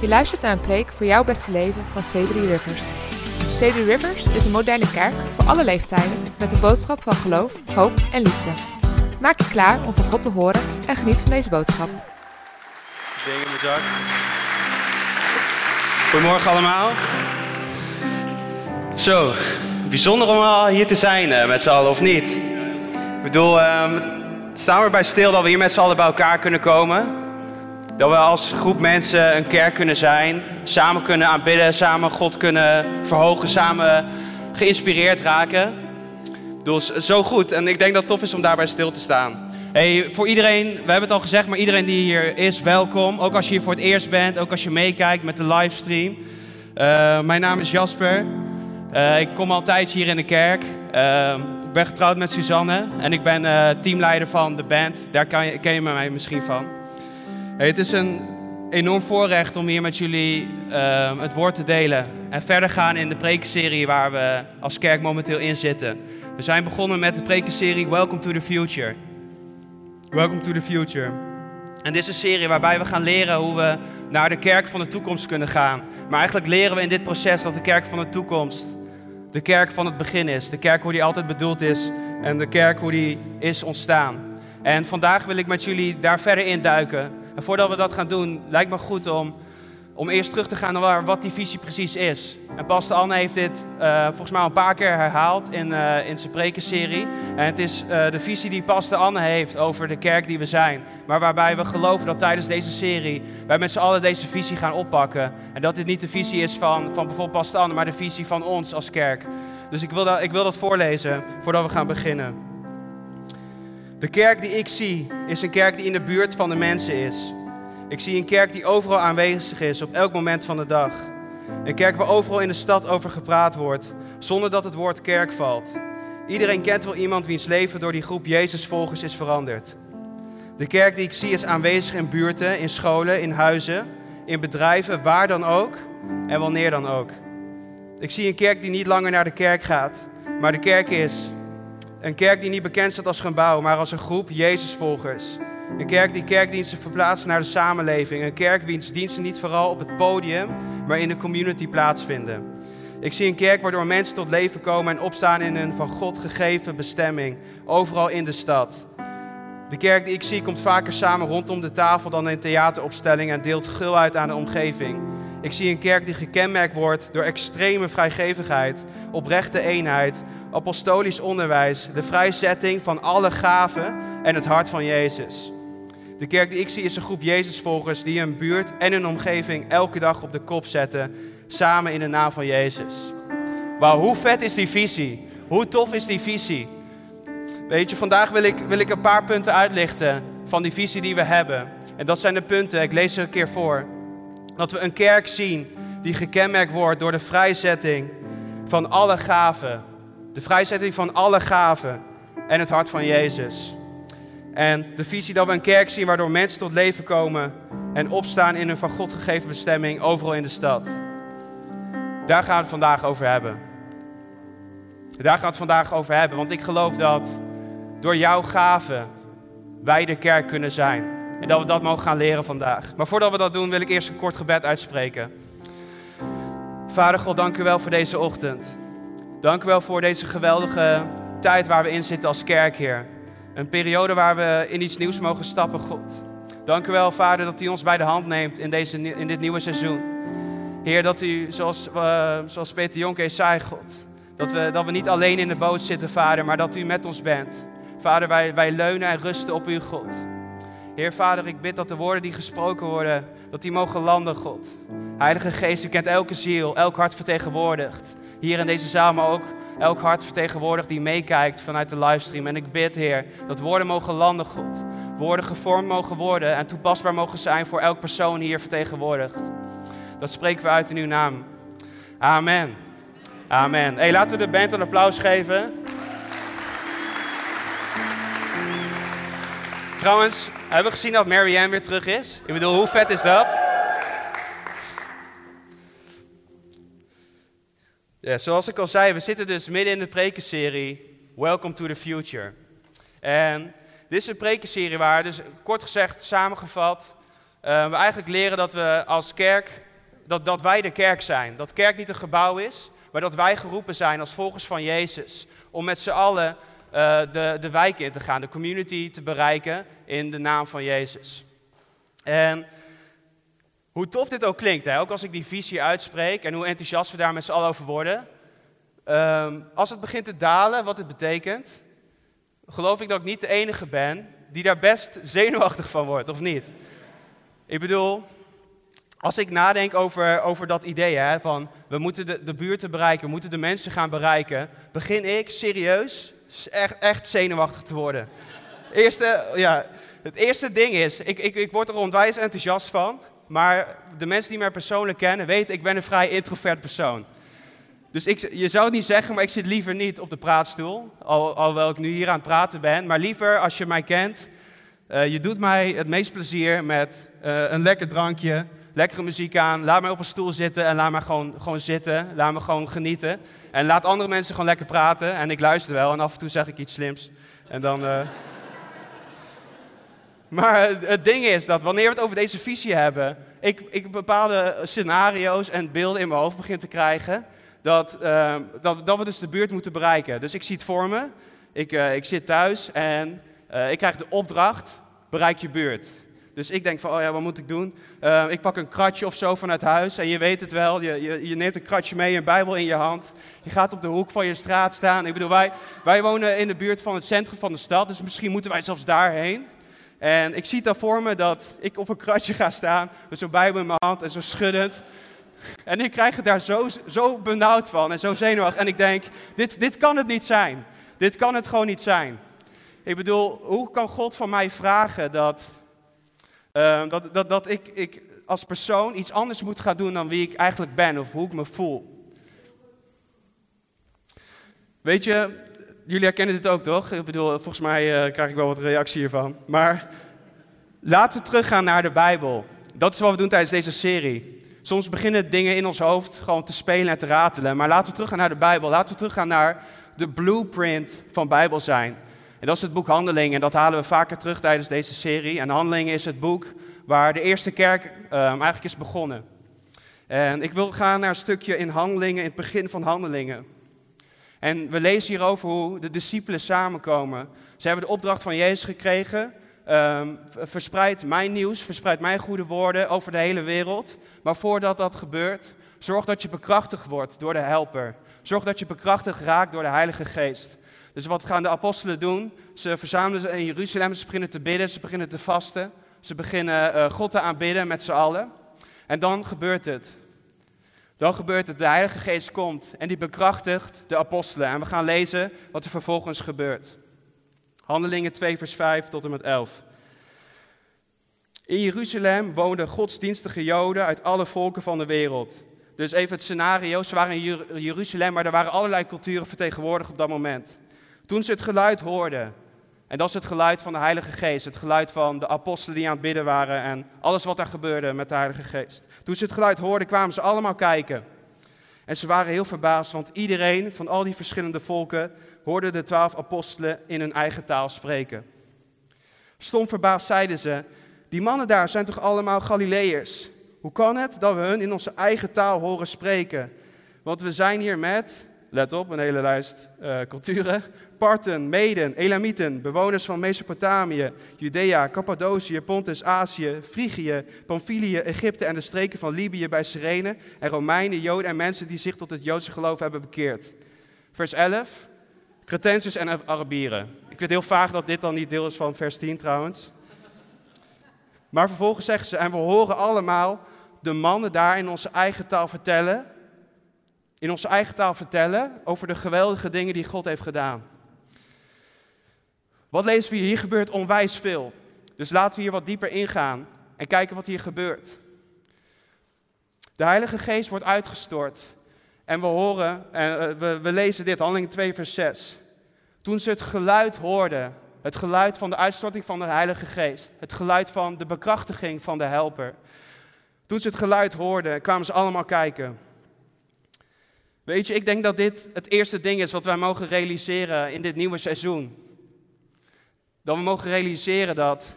Je luistert naar een preek voor jouw beste leven van C3 Rivers. C3 Rivers is een moderne kerk voor alle leeftijden met een boodschap van geloof, hoop en liefde. Maak je klaar om van God te horen en geniet van deze boodschap. Dingen. Goedemorgen allemaal. Zo, bijzonder om al hier te zijn eh, met z'n allen, of niet? Ik bedoel, ehm, staan we bij stil dat we hier met z'n allen bij elkaar kunnen komen? Dat we als groep mensen een kerk kunnen zijn, samen kunnen aanbidden, samen God kunnen verhogen, samen geïnspireerd raken. Bedoel, zo goed en ik denk dat het tof is om daarbij stil te staan. Hey, voor iedereen, we hebben het al gezegd, maar iedereen die hier is, welkom. Ook als je hier voor het eerst bent, ook als je meekijkt met de livestream. Uh, mijn naam is Jasper. Uh, ik kom al een tijdje hier in de kerk. Uh, ik ben getrouwd met Suzanne en ik ben teamleider van de band. Daar kan je, ken je mij misschien van. Het is een enorm voorrecht om hier met jullie het woord te delen. En verder gaan in de prekenserie waar we als kerk momenteel in zitten. We zijn begonnen met de prekenserie Welcome to the Future. Welcome to the Future. En dit is een serie waarbij we gaan leren hoe we naar de kerk van de toekomst kunnen gaan. Maar eigenlijk leren we in dit proces dat de kerk van de toekomst de kerk van het begin is. De kerk hoe die altijd bedoeld is en de kerk hoe die is ontstaan. En vandaag wil ik met jullie daar verder in duiken. En voordat we dat gaan doen, lijkt me goed om om eerst terug te gaan naar wat die visie precies is. En Pastor Anne heeft dit uh, volgens mij al een paar keer herhaald in, uh, in zijn prekenserie. En het is uh, de visie die Pastor Anne heeft over de kerk die we zijn. Maar waarbij we geloven dat tijdens deze serie wij met z'n allen deze visie gaan oppakken. En dat dit niet de visie is van, van bijvoorbeeld Pastor Anne, maar de visie van ons als kerk. Dus ik wil dat, ik wil dat voorlezen voordat we gaan beginnen. De kerk die ik zie is een kerk die in de buurt van de mensen is. Ik zie een kerk die overal aanwezig is, op elk moment van de dag. Een kerk waar overal in de stad over gepraat wordt, zonder dat het woord kerk valt. Iedereen kent wel iemand wiens leven door die groep Jezusvolgers is veranderd. De kerk die ik zie is aanwezig in buurten, in scholen, in huizen, in bedrijven, waar dan ook en wanneer dan ook. Ik zie een kerk die niet langer naar de kerk gaat, maar de kerk is. Een kerk die niet bekend staat als gebouw, maar als een groep Jezusvolgers. Een kerk die kerkdiensten verplaatst naar de samenleving. Een kerk wiens diensten niet vooral op het podium, maar in de community plaatsvinden. Ik zie een kerk waardoor mensen tot leven komen en opstaan in een van God gegeven bestemming, overal in de stad. De kerk die ik zie komt vaker samen rondom de tafel dan in theateropstellingen en deelt gul uit aan de omgeving. Ik zie een kerk die gekenmerkt wordt door extreme vrijgevigheid, oprechte eenheid, apostolisch onderwijs, de vrijzetting van alle gaven en het hart van Jezus. De kerk die ik zie is een groep Jezusvolgers die hun buurt en hun omgeving elke dag op de kop zetten, samen in de naam van Jezus. Wauw, hoe vet is die visie? Hoe tof is die visie? Weet je, vandaag wil ik, wil ik een paar punten uitlichten van die visie die we hebben. En dat zijn de punten, ik lees ze een keer voor. Dat we een kerk zien die gekenmerkt wordt door de vrijzetting van alle gaven. De vrijzetting van alle gaven en het hart van Jezus. En de visie dat we een kerk zien waardoor mensen tot leven komen en opstaan in een van God gegeven bestemming overal in de stad. Daar gaan we het vandaag over hebben. Daar gaan we het vandaag over hebben, want ik geloof dat door jouw gaven wij de kerk kunnen zijn. En dat we dat mogen gaan leren vandaag. Maar voordat we dat doen, wil ik eerst een kort gebed uitspreken. Vader God, dank u wel voor deze ochtend. Dank u wel voor deze geweldige tijd waar we in zitten als kerk, Heer. Een periode waar we in iets nieuws mogen stappen, God. Dank u wel, Vader, dat u ons bij de hand neemt in, deze, in dit nieuwe seizoen. Heer, dat u, zoals, uh, zoals Peter Jonke zei, God, dat we, dat we niet alleen in de boot zitten, Vader, maar dat u met ons bent. Vader, wij, wij leunen en rusten op u, God. Heer, Vader, ik bid dat de woorden die gesproken worden, dat die mogen landen, God. Heilige Geest, u kent elke ziel, elk hart vertegenwoordigd. Hier in deze zaal, maar ook elk hart vertegenwoordigt die meekijkt vanuit de livestream. En ik bid, Heer, dat woorden mogen landen, God. Woorden gevormd mogen worden en toepasbaar mogen zijn voor elk persoon hier vertegenwoordigd. Dat spreken we uit in uw naam. Amen. Amen. Hey, laten we de band een applaus geven. Trouwens, hebben we gezien dat Marianne weer terug is? Ik bedoel, hoe vet is dat? Ja, zoals ik al zei, we zitten dus midden in de prekenserie Welcome to the Future. En dit is een prekenserie waar, dus kort gezegd, samengevat, uh, we eigenlijk leren dat we als kerk Dat, dat wij de kerk zijn. Dat kerk niet een gebouw is, maar dat wij geroepen zijn als volgers van Jezus. Om met z'n allen uh, de, de wijk in te gaan, de community te bereiken in de naam van Jezus. En hoe tof dit ook klinkt, hè? ook als ik die visie uitspreek en hoe enthousiast we daar met z'n allen over worden. Um, als het begint te dalen, wat het betekent, geloof ik dat ik niet de enige ben die daar best zenuwachtig van wordt, of niet? Ik bedoel, als ik nadenk over, over dat idee hè, van we moeten de, de buurten bereiken, we moeten de mensen gaan bereiken, begin ik serieus echt, echt zenuwachtig te worden. Eerste, ja, het eerste ding is, ik, ik, ik word er onwijs enthousiast van, maar de mensen die mij persoonlijk kennen weten, ik ben een vrij introvert persoon. Dus ik, je zou het niet zeggen, maar ik zit liever niet op de praatstoel, al, alhoewel ik nu hier aan het praten ben. Maar liever als je mij kent, uh, je doet mij het meest plezier met uh, een lekker drankje, lekkere muziek aan. Laat mij op een stoel zitten en laat mij gewoon, gewoon zitten. Laat me gewoon genieten. En laat andere mensen gewoon lekker praten. En ik luister wel en af en toe zeg ik iets slims. En dan. Uh... maar het ding is dat wanneer we het over deze visie hebben, ik, ik bepaalde scenario's en beelden in mijn hoofd begin te krijgen. Dat, uh, dat, dat we dus de buurt moeten bereiken. Dus ik zie het voor me. Ik, uh, ik zit thuis en ik krijg de opdracht: bereik je buurt. Dus ik denk van, oh ja, wat moet ik doen? Uh, ik pak een kratje of zo vanuit huis en je weet het wel. Je, je, je, neemt een kratje mee, een bijbel in je hand. Je gaat op de hoek van je straat staan. Ik bedoel, wij, wij wonen in de buurt van het centrum van de stad, dus misschien moeten wij zelfs daarheen. En ik zie daar voor me dat ik op een kratje ga staan met zo'n bijbel in mijn hand en zo schuddend. En ik krijg het daar zo, zo benauwd van en zo zenuwachtig. En ik denk, dit, dit kan het niet zijn. Dit kan het gewoon niet zijn. Ik bedoel, hoe kan God van mij vragen dat Ehm, dat dat, dat ik, ik als persoon iets anders moet gaan doen dan wie ik eigenlijk ben of hoe ik me voel. Weet je, jullie herkennen dit ook toch? Ik bedoel, volgens mij uh, krijg ik wel wat reactie hiervan. Maar laten we teruggaan naar de Bijbel. Dat is wat we doen tijdens deze serie. Soms beginnen dingen in ons hoofd gewoon te spelen en te ratelen. Maar laten we teruggaan naar de Bijbel. Laten we teruggaan naar de blueprint van Bijbel zijn. Dat is het boek Handelingen. En dat halen we vaker terug tijdens deze serie. En Handelingen is het boek waar de eerste kerk um, eigenlijk is begonnen. En ik wil gaan naar een stukje in Handelingen, in het begin van Handelingen. En we lezen hierover hoe de discipelen samenkomen. Ze hebben de opdracht van Jezus gekregen. Um, verspreid mijn nieuws, verspreid mijn goede woorden over de hele wereld. Maar voordat dat gebeurt, zorg dat je bekrachtigd wordt door de helper. Zorg dat je bekrachtigd raakt door de Heilige Geest. Dus wat gaan de apostelen doen? Ze verzamelen ze in Jeruzalem, ze beginnen te bidden, ze beginnen te vasten. Ze beginnen uh, God te aanbidden met z'n allen. En dan gebeurt het. Dan gebeurt het, de Heilige Geest komt en die bekrachtigt de apostelen. En we gaan lezen wat er vervolgens gebeurt. Handelingen 2, vers 5 tot en met 11. In Jeruzalem woonden godsdienstige Joden uit alle volken van de wereld. Dus even het scenario, ze waren in Jeruzalem, maar er waren allerlei culturen vertegenwoordigd op dat moment. Toen ze het geluid hoorden, en dat is het geluid van de Heilige Geest, het geluid van de apostelen die aan het bidden waren en alles wat er gebeurde met de Heilige Geest. Toen ze het geluid hoorden, kwamen ze allemaal kijken. En ze waren heel verbaasd, want iedereen van al die verschillende volken hoorde de twaalf apostelen in hun eigen taal spreken. Stom verbaasd zeiden ze, die mannen daar zijn toch allemaal Galileërs? Hoe kan het dat we hun in onze eigen taal horen spreken? Want we zijn hier met, let op, een hele lijst uh, culturen, Parten, Meden, Elamieten, bewoners van Mesopotamië, Judea, Cappadocië, Pontus, Azië, Frigië, Pamphylië, Egypte en de streken van Libië bij Cyrene en Romeinen, Joden en mensen die zich tot het Joodse geloof hebben bekeerd. Vers 11, Cretensers en Arabieren. Ik vind heel vaag dat dit dan niet deel is van vers 10 trouwens. Maar vervolgens zeggen ze, en we horen allemaal de mannen daar in onze eigen taal vertellen, in onze eigen taal vertellen over de geweldige dingen die God heeft gedaan. Wat lezen we hier? Hier gebeurt onwijs veel. Dus laten we hier wat dieper ingaan en kijken wat hier gebeurt. De Heilige Geest wordt uitgestort. En we horen, en eh, we, we lezen dit, handeling 2, vers 6. Toen ze het geluid hoorden, het geluid van de uitstorting van de Heilige Geest, het geluid van de bekrachtiging van de Helper. Toen ze het geluid hoorden, kwamen ze allemaal kijken. Weet je, ik denk dat dit het eerste ding is wat wij mogen realiseren in dit nieuwe seizoen. Dat we mogen realiseren dat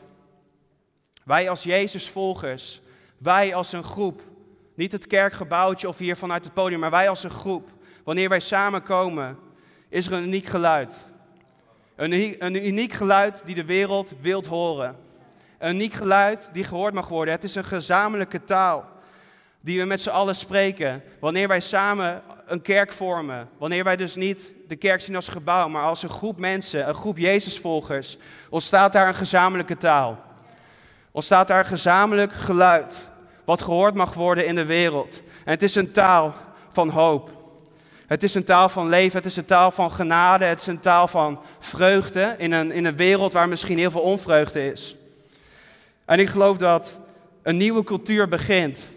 wij als Jezus volgers, wij als een groep, Niet het kerkgebouwtje of hier vanuit het podium, maar wij als een groep. Wanneer wij samenkomen, is er een uniek geluid. Een, een uniek geluid die de wereld wilt horen. Een uniek geluid die gehoord mag worden. Het is een gezamenlijke taal die we met z'n allen spreken. Wanneer wij samen een kerk vormen. Wanneer wij dus niet de kerk zien als gebouw, maar als een groep mensen, een groep Jezusvolgers, ontstaat daar een gezamenlijke taal. Ontstaat daar een gezamenlijk geluid, wat gehoord mag worden in de wereld. En het is een taal van hoop. Het is een taal van leven, het is een taal van genade, het is een taal van vreugde in een, in een wereld waar misschien heel veel onvreugde is. En ik geloof dat een nieuwe cultuur begint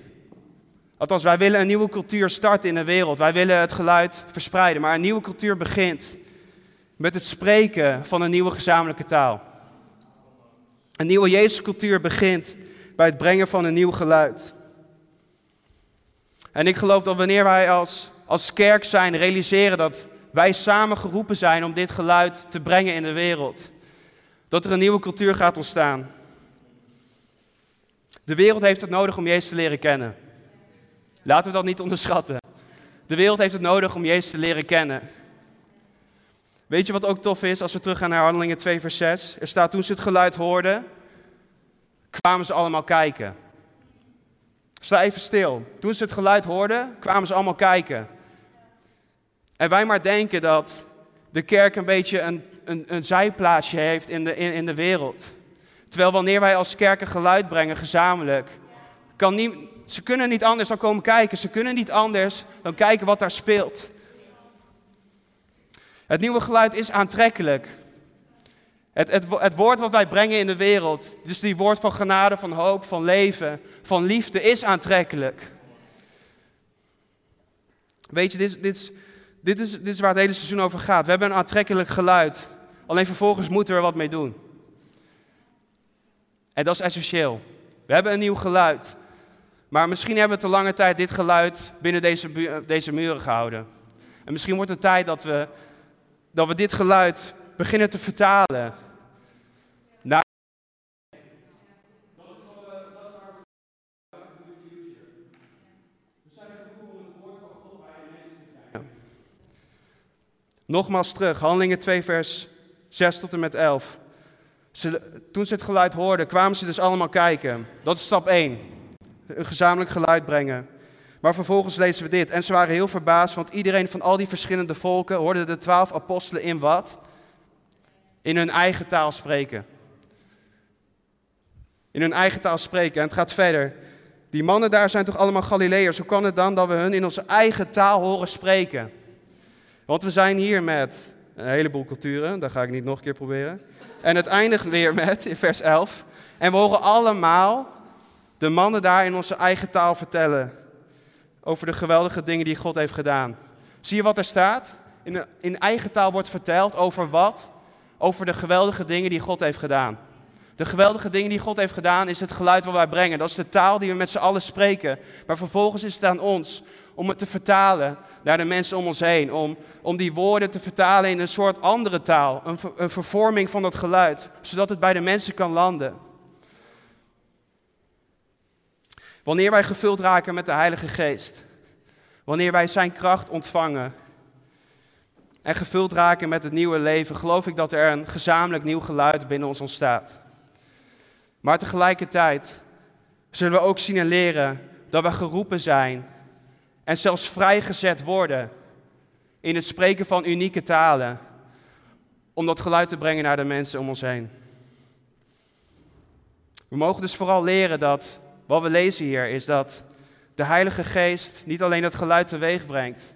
Althans, wij willen een nieuwe cultuur starten in de wereld. Wij willen het geluid verspreiden. Maar een nieuwe cultuur begint met het spreken van een nieuwe gezamenlijke taal. Een nieuwe Jezuscultuur begint bij het brengen van een nieuw geluid. En ik geloof dat wanneer wij als, als kerk zijn, realiseren dat wij samen geroepen zijn om dit geluid te brengen in de wereld, dat er een nieuwe cultuur gaat ontstaan. De wereld heeft het nodig om Jezus te leren kennen. Laten we dat niet onderschatten. De wereld heeft het nodig om Jezus te leren kennen. Weet je wat ook tof is als we teruggaan naar Handelingen 2, vers 6? Er staat toen ze het geluid hoorden, kwamen ze allemaal kijken. Sta even stil. Toen ze het geluid hoorden, kwamen ze allemaal kijken. En wij maar denken dat de kerk een beetje een, een, een zijplaatsje heeft in de, in, in de wereld. Terwijl wanneer wij als kerk een geluid brengen gezamenlijk, kan, nie, ze kunnen niet anders dan komen kijken. Ze kunnen niet anders dan kijken wat daar speelt. Het nieuwe geluid is aantrekkelijk. Het, het, het, woord wat wij brengen in de wereld, dus die woord van genade, van hoop, van leven, van liefde, is aantrekkelijk. Weet je, dit, dit, is, dit, is, dit is waar het hele seizoen over gaat. We hebben een aantrekkelijk geluid, alleen vervolgens moeten we er wat mee doen. En dat is essentieel. We hebben een nieuw geluid. Maar misschien hebben we te lange tijd dit geluid binnen deze, deze muren gehouden. En misschien wordt het tijd dat we, dat we dit geluid beginnen te vertalen. Nogmaals terug, Handelingen 2, vers 6 tot en met 11. toen ze het geluid hoorden, kwamen ze dus allemaal kijken. Dat is stap 1 een gezamenlijk geluid brengen. Maar vervolgens lezen we dit. En ze waren heel verbaasd, want iedereen van al die verschillende volken hoorde de twaalf apostelen in wat? In hun eigen taal spreken. In hun eigen taal spreken. En het gaat verder. Die mannen daar zijn toch allemaal Galileërs? Hoe kan het dan dat we hun in onze eigen taal horen spreken? Want we zijn hier met een heleboel culturen, dat ga ik niet nog een keer proberen. En het eindigt weer met, in vers 11. En we horen allemaal de mannen daar in onze eigen taal vertellen over de geweldige dingen die God heeft gedaan. Zie je wat er staat? In, in eigen taal wordt verteld over wat? Over de geweldige dingen die God heeft gedaan. De geweldige dingen die God heeft gedaan is het geluid wat wij brengen. Dat is de taal die we met z'n allen spreken. Maar vervolgens is het aan ons om het te vertalen naar de mensen om ons heen. Om, om die woorden te vertalen in een soort andere taal. Een, een vervorming van dat geluid. Zodat het bij de mensen kan landen. Wanneer wij gevuld raken met de Heilige Geest, wanneer wij Zijn kracht ontvangen en gevuld raken met het nieuwe leven, geloof ik dat er een gezamenlijk nieuw geluid binnen ons ontstaat. Maar tegelijkertijd zullen we ook zien en leren dat we geroepen zijn en zelfs vrijgezet worden in het spreken van unieke talen, om dat geluid te brengen naar de mensen om ons heen. We mogen dus vooral leren dat wat we lezen hier is dat de Heilige Geest niet alleen het geluid teweeg brengt,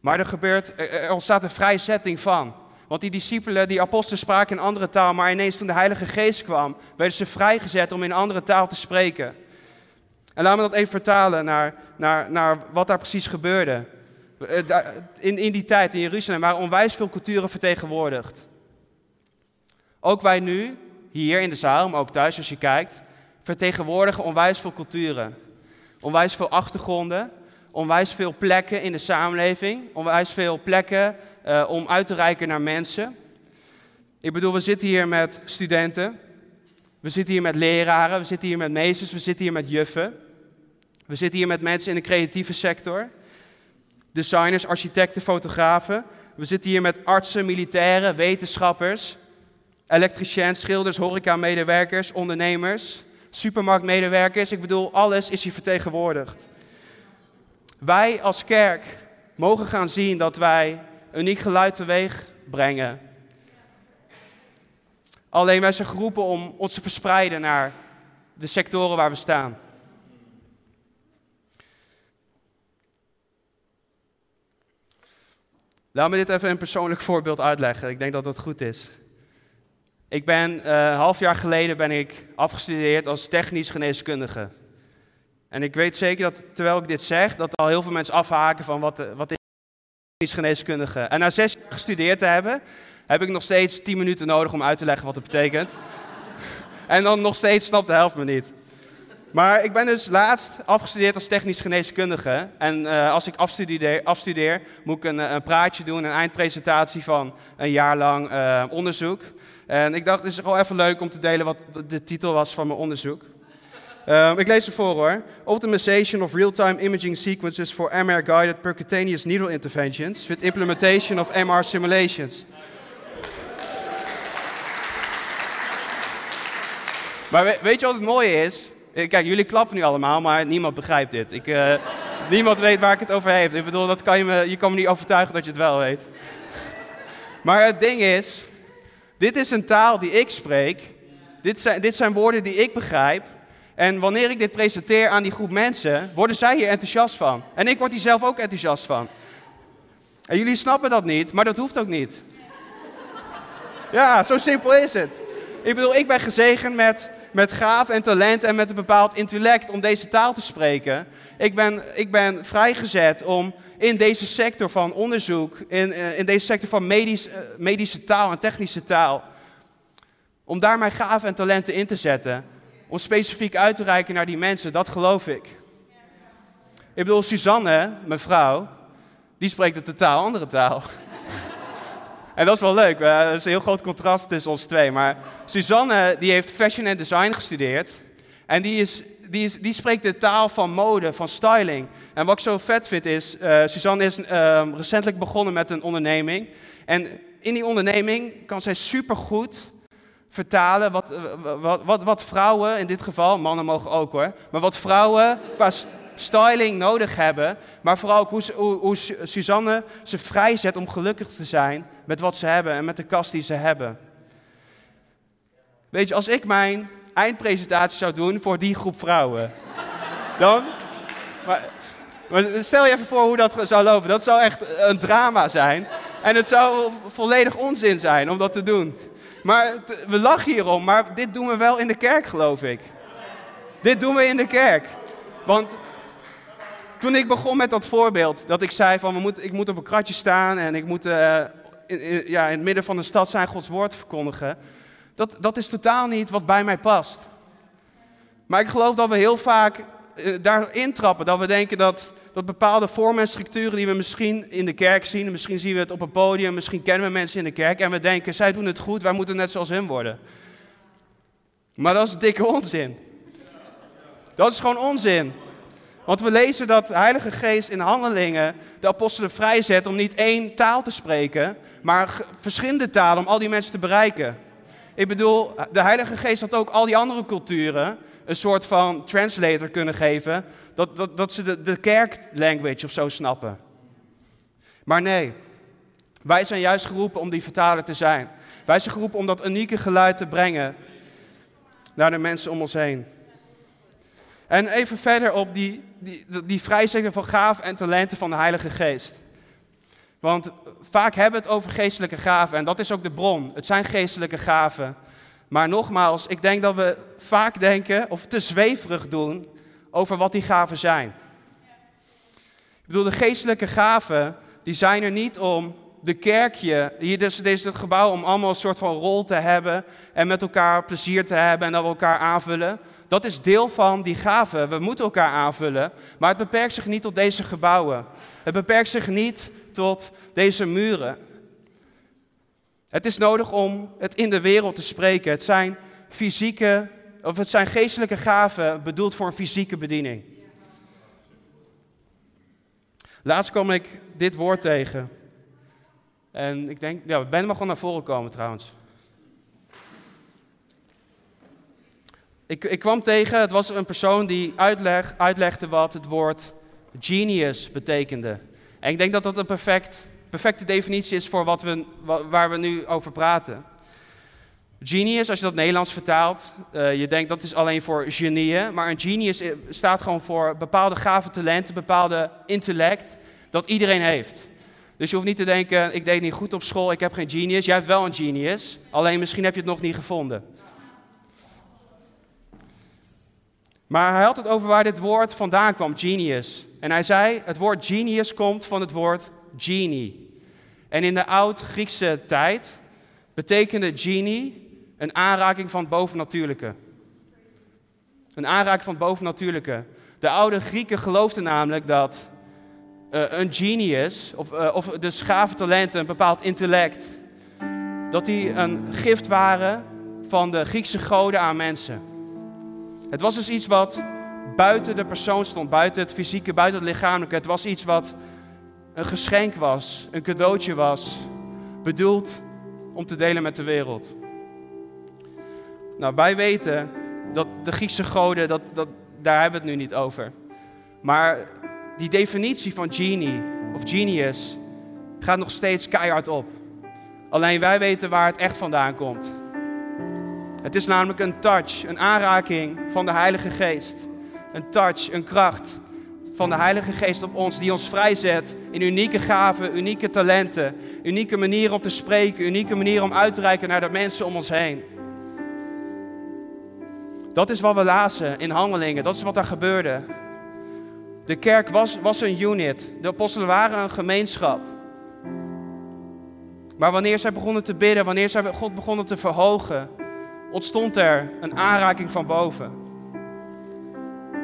maar er, gebeurt, er ontstaat een vrijzetting van. Want die discipelen, die apostelen spraken in andere taal, maar ineens toen de Heilige Geest kwam, werden ze vrijgezet om in andere taal te spreken. En laten we dat even vertalen naar, naar, naar wat daar precies gebeurde. Eh, in, in die tijd in Jeruzalem waren onwijs veel culturen vertegenwoordigd. Ook wij nu, hier in de zaal, maar ook thuis als je kijkt, vertegenwoordigen onwijs veel culturen. Onwijs veel achtergronden, onwijs veel plekken in de samenleving, onwijs veel plekken uh, om uit te reiken naar mensen. Ik bedoel, we zitten hier met studenten, we zitten hier met leraren, we zitten hier met meesters, we zitten hier met juffen. We zitten hier met mensen in de creatieve sector. Designers, architecten, fotografen. We zitten hier met artsen, militairen, wetenschappers, elektriciëns, schilders, horeca-medewerkers, ondernemers, supermarktmedewerkers. Ik bedoel, alles is hier vertegenwoordigd. Wij als kerk mogen gaan zien dat wij uniek geluid teweeg brengen. Alleen wij zijn geroepen om ons te verspreiden naar de sectoren waar we staan. Laat me dit even een persoonlijk voorbeeld uitleggen. Ik denk dat dat goed is. Ik ben, uh, een half jaar geleden ben ik afgestudeerd als technisch geneeskundige. En ik weet zeker dat, terwijl ik dit zeg, dat al heel veel mensen afhaken van wat, wat is technisch geneeskundige. En na zes jaar gestudeerd te hebben, heb ik nog steeds tien minuten nodig om uit te leggen wat het betekent. en dan nog steeds snapt de helft me niet. Maar ik ben dus laatst afgestudeerd als technisch geneeskundige. En uh, als ik afstudeer, afstudeer moet ik een, een, praatje doen, een eindpresentatie van een jaar lang onderzoek. En ik dacht, het is gewoon even leuk om te delen wat de titel was van mijn onderzoek. Um, ik lees het voor hoor. Optimization of real-time imaging sequences for MR-guided percutaneous needle interventions with implementation of MR simulations. Maar weet je wat het mooie is? Eh, kijk, jullie klappen nu allemaal, maar niemand begrijpt dit. Ik, uh, niemand weet waar ik het over heb. Ik bedoel, dat kan je, me, je kan me niet overtuigen dat je het wel weet. Maar het ding is, dit is een taal die ik spreek. Dit zijn, dit zijn woorden die ik begrijp. En wanneer ik dit presenteer aan die groep mensen, worden zij hier enthousiast van. En ik word hier zelf ook enthousiast van. En jullie snappen dat niet, maar dat hoeft ook niet. Ja, zo simpel is het. Ik bedoel, ik ben gezegend met met gaaf en talent en met een bepaald intellect om deze taal te spreken. Ik ben, ik ben vrijgezet om in deze sector van onderzoek, in, eh, in deze sector van medisch, eh, medische taal en technische taal, om daar mijn gaaf en talenten in te zetten. Om specifiek uit te reiken naar die mensen, dat geloof ik. Ik bedoel, Suzanne, mijn vrouw, die spreekt een totaal andere taal. En dat is wel leuk. Er is een heel groot contrast tussen ons twee. Maar Suzanne die heeft fashion en design gestudeerd. En die, is, die, is, die spreekt de taal van mode, van styling. En wat ik zo vet vind is, uh, Suzanne is uh, recentelijk begonnen met een onderneming. En in die onderneming kan zij supergoed vertalen wat, eh, wat, wat, wat vrouwen, in dit geval, mannen mogen ook hoor, maar wat vrouwen qua styling nodig hebben, maar vooral ook hoe, hoe, hoe Suzanne ze vrijzet om gelukkig te zijn met wat ze hebben en met de kast die ze hebben. Weet je, als ik mijn eindpresentatie zou doen voor die groep vrouwen, dan. Maar, maar stel je even voor hoe dat zou lopen. Dat zou echt een drama zijn. En het zou volledig onzin zijn om dat te doen. Maar we lachen hierom, maar dit doen we wel in de kerk, geloof ik. Dit doen we in de kerk. Want toen ik begon met dat voorbeeld, dat ik zei van we moet, ik moet op een kratje staan en ik moet uh, in, ja, in het midden van de stad zijn Gods woord verkondigen. Dat, dat is totaal niet wat bij mij past. Maar ik geloof dat we heel vaak uh, daarin trappen. Dat we denken dat, dat bepaalde vormen en structuren die we misschien in de kerk zien. Misschien zien we het op een podium, misschien kennen we mensen in de kerk. En we denken, zij doen het goed, wij moeten net zoals hun worden. Maar dat is dikke onzin. Dat is gewoon onzin. Want we lezen dat de Heilige Geest in handelingen de apostelen vrijzet om niet één taal te spreken, maar verschillende talen om al die mensen te bereiken. Ik bedoel, de Heilige Geest had ook al die andere culturen een soort van translator kunnen geven, dat, dat, dat ze de, de kerklanguage of zo snappen. Maar nee, wij zijn juist geroepen om die vertaler te zijn. Wij zijn geroepen om dat unieke geluid te brengen naar de mensen om ons heen. En even verder op die, die, die van gaven en talenten van de Heilige Geest. Want vaak hebben we het over geestelijke gaven en dat is ook de bron. Het zijn geestelijke gaven. Maar nogmaals, ik denk dat we vaak denken of te zweverig doen over wat die gaven zijn. Ik bedoel, de geestelijke gaven, die zijn er niet om de kerkje, hier dus deze gebouw, om allemaal een soort van rol te hebben en met elkaar plezier te hebben en dat we elkaar aanvullen. Dat is deel van die gave. We moeten elkaar aanvullen. Maar het beperkt zich niet tot deze gebouwen. Het beperkt zich niet tot deze muren. Het is nodig om het in de wereld te spreken. Het zijn fysieke, of het zijn geestelijke gaven bedoeld voor een fysieke bediening. Laatst kwam ik dit woord tegen. En ik denk, ja, Ben mag gewoon naar voren komen trouwens. Ik, ik kwam tegen, het was een persoon die uitleg, uitlegde wat het woord genius betekende. En ik denk dat dat een perfect, perfecte definitie is voor wat we, waar we nu over praten. Genius, als je dat Nederlands vertaalt, uh, je denkt dat is alleen voor genieën, maar een genius staat gewoon voor bepaalde gave talenten, bepaalde intellect dat iedereen heeft. Dus je hoeft niet te denken, ik deed niet goed op school, ik heb geen genius. Jij hebt wel een genius, alleen misschien heb je het nog niet gevonden. Maar hij had het over waar dit woord vandaan kwam, genius. En hij zei, het woord genius komt van het woord genie. En in de oud-Griekse tijd betekende genie een aanraking van het bovennatuurlijke. Een aanraking van het bovennatuurlijke. De oude Grieken geloofden namelijk dat een genius, of, uh, of dus gave talenten, een bepaald intellect, dat die een gift waren van de Griekse goden aan mensen. Het was dus iets wat buiten de persoon stond, buiten het fysieke, buiten het lichamelijke. Het was iets wat een geschenk was, een cadeautje was, bedoeld om te delen met de wereld. Nou, wij weten dat de Griekse goden, dat, dat, daar hebben we het nu niet over. Maar die definitie van genie of genius gaat nog steeds keihard op. Alleen wij weten waar het echt vandaan komt. Het is namelijk een touch, een aanraking van de Heilige Geest. Een touch, een kracht van de Heilige Geest op ons, die ons vrijzet in unieke gaven, unieke talenten, unieke manieren om te spreken, unieke manieren om uit te reiken naar de mensen om ons heen. Dat is wat we lazen in handelingen, dat is wat er gebeurde. De kerk was, was een unit, de apostelen waren een gemeenschap. Maar wanneer zij begonnen te bidden, wanneer zij God begonnen te verhogen, ontstond er een aanraking van boven.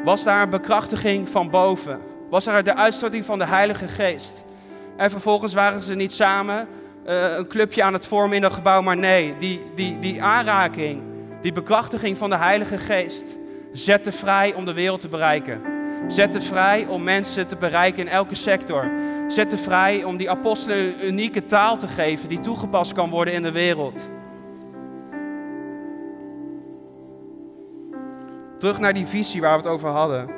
Was daar een bekrachtiging van boven? Was er de uitstorting van de Heilige Geest? En vervolgens waren ze niet samen uh, een clubje aan het vormen in dat gebouw, maar nee, die, die, die aanraking, die bekrachtiging van de Heilige Geest zette vrij om de wereld te bereiken. Zette vrij om mensen te bereiken in elke sector. Zette vrij om die apostelen een unieke taal te geven die toegepast kan worden in de wereld. Terug naar die visie waar we het over hadden.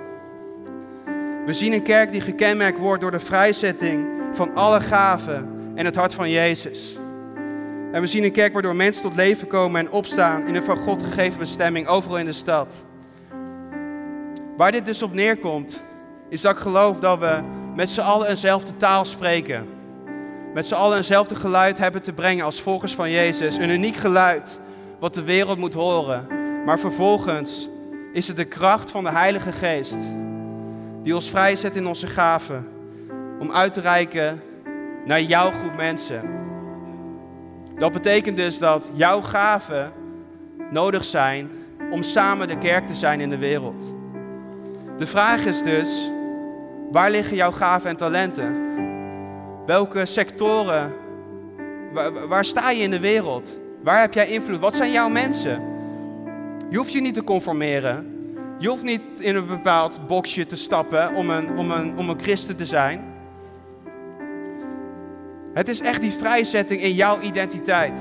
We zien een kerk die gekenmerkt wordt door de vrijzetting van alle gaven en het hart van Jezus. En we zien een kerk waardoor mensen tot leven komen en opstaan in een van God gegeven bestemming overal in de stad. Waar dit dus op neerkomt, is dat ik geloof dat we met z'n allen eenzelfde taal spreken. Met z'n allen eenzelfde geluid hebben te brengen als volgers van Jezus. Een uniek geluid wat de wereld moet horen. Maar vervolgens is het de kracht van de Heilige Geest die ons vrijzet in onze gaven om uit te reiken naar jouw groep mensen. Dat betekent dus dat jouw gaven nodig zijn om samen de kerk te zijn in de wereld. De vraag is dus, waar liggen jouw gaven en talenten? Welke sectoren, waar, sta je in de wereld? Waar heb jij invloed? Wat zijn jouw mensen? Je hoeft je niet te conformeren. Je hoeft niet in een bepaald boxje te stappen om een, om een, om een christen te zijn. Het is echt die vrijzetting in jouw identiteit.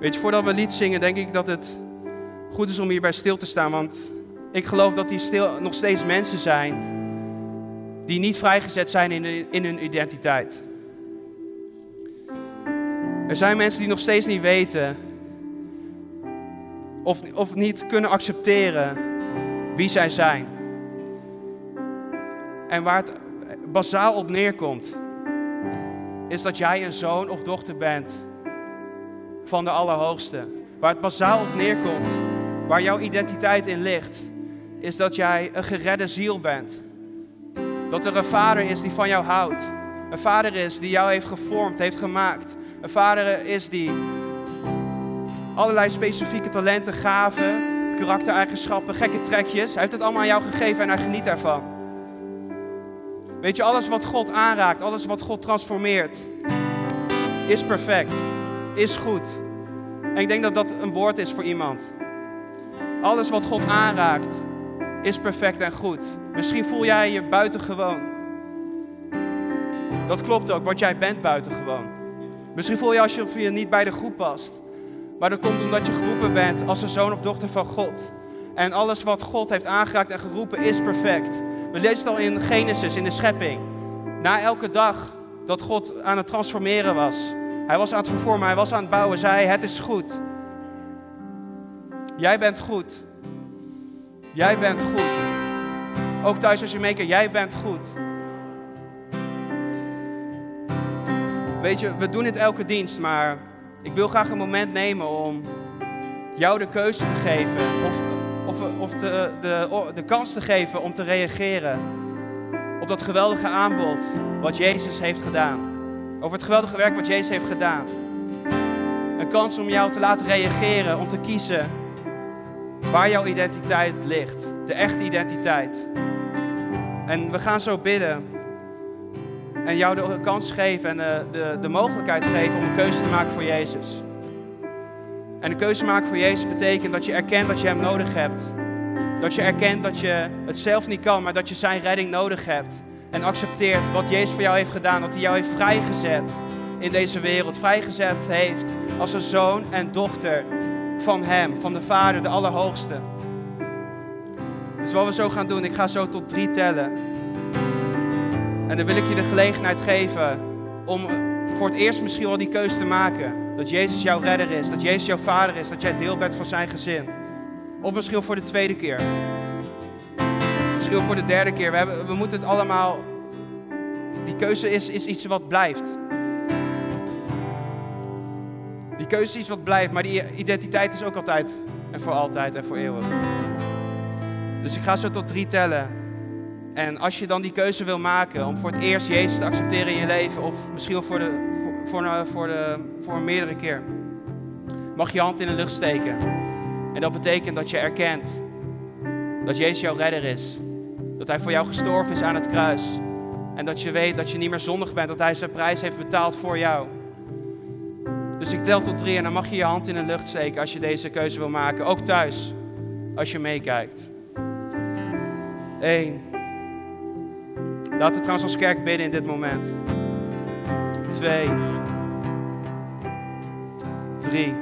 Weet je, voordat we lied zingen, denk ik dat het goed is om hierbij stil te staan. Want ik geloof dat hier stil, nog steeds mensen zijn die niet vrijgezet zijn in, in hun identiteit. Er zijn mensen die nog steeds niet weten of, of niet kunnen accepteren wie zij zijn. En waar het bazaal op neerkomt, is dat jij een zoon of dochter bent van de Allerhoogste. Waar het bazaal op neerkomt, waar jouw identiteit in ligt, is dat jij een geredde ziel bent. Dat er een vader is die van jou houdt. Een vader is die jou heeft gevormd, heeft gemaakt. Een vader is die allerlei specifieke talenten, gaven, karaktereigenschappen, gekke trekjes. Hij heeft het allemaal aan jou gegeven en hij geniet daarvan. Weet je, alles wat God aanraakt, alles wat God transformeert, is perfect, is goed. En ik denk dat dat een woord is voor iemand. Alles wat God aanraakt, is perfect en goed. Misschien voel jij je buitengewoon. Dat klopt ook, want jij bent buitengewoon. Misschien voel je alsof je niet bij de groep past. Maar dat komt omdat je geroepen bent als een zoon of dochter van God. En alles wat God heeft aangeraakt en geroepen is perfect. We lezen het al in Genesis, in de schepping. Na elke dag dat God aan het transformeren was. Hij was aan het vervormen, hij was aan het bouwen, zei het is goed. Jij bent goed. Jij bent goed. Ook thuis als je meekijkt, jij bent goed. Weet je, we doen het elke dienst, maar ik wil graag een moment nemen om jou de keuze te geven. Of, of, of de, de, de kans te geven om te reageren op dat geweldige aanbod wat Jezus heeft gedaan. Over het geweldige werk wat Jezus heeft gedaan. Een kans om jou te laten reageren, om te kiezen waar jouw identiteit ligt. De echte identiteit. En we gaan zo bidden. En jou de kans geven en de, de, de mogelijkheid geven om een keuze te maken voor Jezus. En een keuze maken voor Jezus betekent dat je erkent dat je Hem nodig hebt. Dat je erkent dat je het zelf niet kan, maar dat je Zijn redding nodig hebt. En accepteert wat Jezus voor jou heeft gedaan. Dat Hij jou heeft vrijgezet in deze wereld. Vrijgezet heeft als een zoon en dochter van Hem, van de Vader, de Allerhoogste. Dus wat we zo gaan doen, ik ga zo tot drie tellen. En dan wil ik je de gelegenheid geven om voor het eerst misschien wel die keuze te maken. Dat Jezus jouw redder is, dat Jezus jouw vader is, dat jij deel bent van zijn gezin. Of misschien voor de tweede keer. Misschien voor de derde keer. We, hebben, we moeten het allemaal. Die keuze is, is iets wat blijft. Die keuze is iets wat blijft, maar die identiteit is ook altijd en voor altijd en voor eeuwig. Dus ik ga zo tot drie tellen. En als je dan die keuze wil maken om voor het eerst Jezus te accepteren in je leven, of misschien voor, de, voor, voor, de, voor een meerdere keer, mag je hand in de lucht steken. En dat betekent dat je erkent dat Jezus jouw redder is. Dat Hij voor jou gestorven is aan het kruis. En dat je weet dat je niet meer zondig bent, dat Hij zijn prijs heeft betaald voor jou. Dus ik tel tot drie en dan mag je je hand in de lucht steken als je deze keuze wil maken. Ook thuis, als je meekijkt. Eén. Laten we trouwens als kerk bidden in dit moment. Twee. Drie.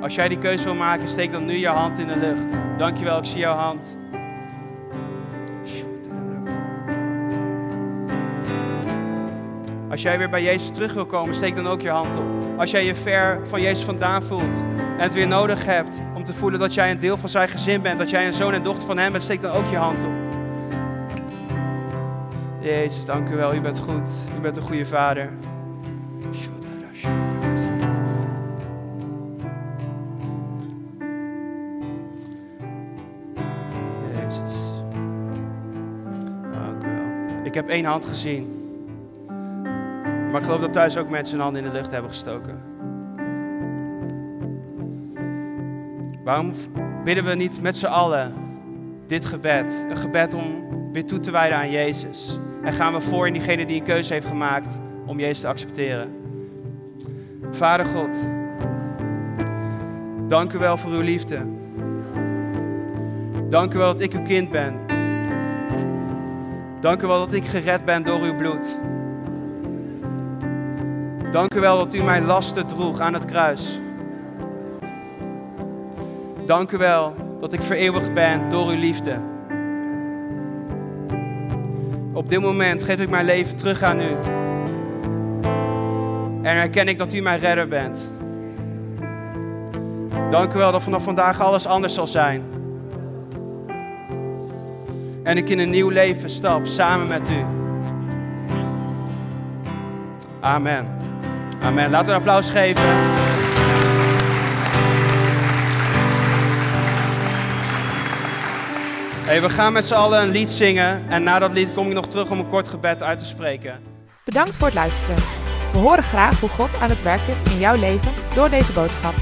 Als jij die keuze wil maken, steek dan nu je hand in de lucht. Dankjewel, ik zie jouw hand. Als jij weer bij Jezus terug wil komen, steek dan ook je hand op. Als jij je ver van Jezus vandaan voelt en het weer nodig hebt om te voelen dat jij een deel van zijn gezin bent, dat jij een zoon en dochter van hem bent, steek dan ook je hand op. Jezus, dank u wel. U bent goed. U bent een goede vader. Jezus. Dank u wel. Ik heb één hand gezien. Maar ik geloof dat thuis ook mensen hun handen in de lucht hebben gestoken. Waarom bidden we niet met z'n allen dit gebed? Een gebed om weer toe te wijden aan Jezus. En gaan we voor in diegene die een keuze heeft gemaakt om Jezus te accepteren. Vader God, dank u wel voor uw liefde. Dank u wel dat ik uw kind ben. Dank u wel dat ik gered ben door uw bloed. Dank u wel dat u mijn lasten droeg aan het kruis. Dank u wel dat ik vereeuwigd ben door uw liefde. Op dit moment geef ik mijn leven terug aan u. En herken ik dat u mijn redder bent. Dank u wel dat vanaf vandaag alles anders zal zijn. En ik in een nieuw leven stap samen met u. Amen. Amen. Laten we een applaus geven. Hey, we gaan met z'n allen een lied zingen. En na dat lied kom ik nog terug om een kort gebed uit te spreken. Bedankt voor het luisteren. We horen graag hoe God aan het werk is in jouw leven door deze boodschap.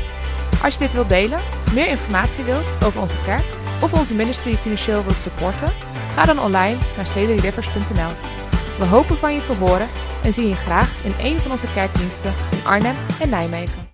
Als je dit wilt delen, meer informatie wilt over onze kerk of onze ministry financieel wilt supporten, ga dan online naar cedryrivers.nl. We hopen van je te horen en zien je graag in een van onze kerkdiensten in Arnhem en Nijmegen.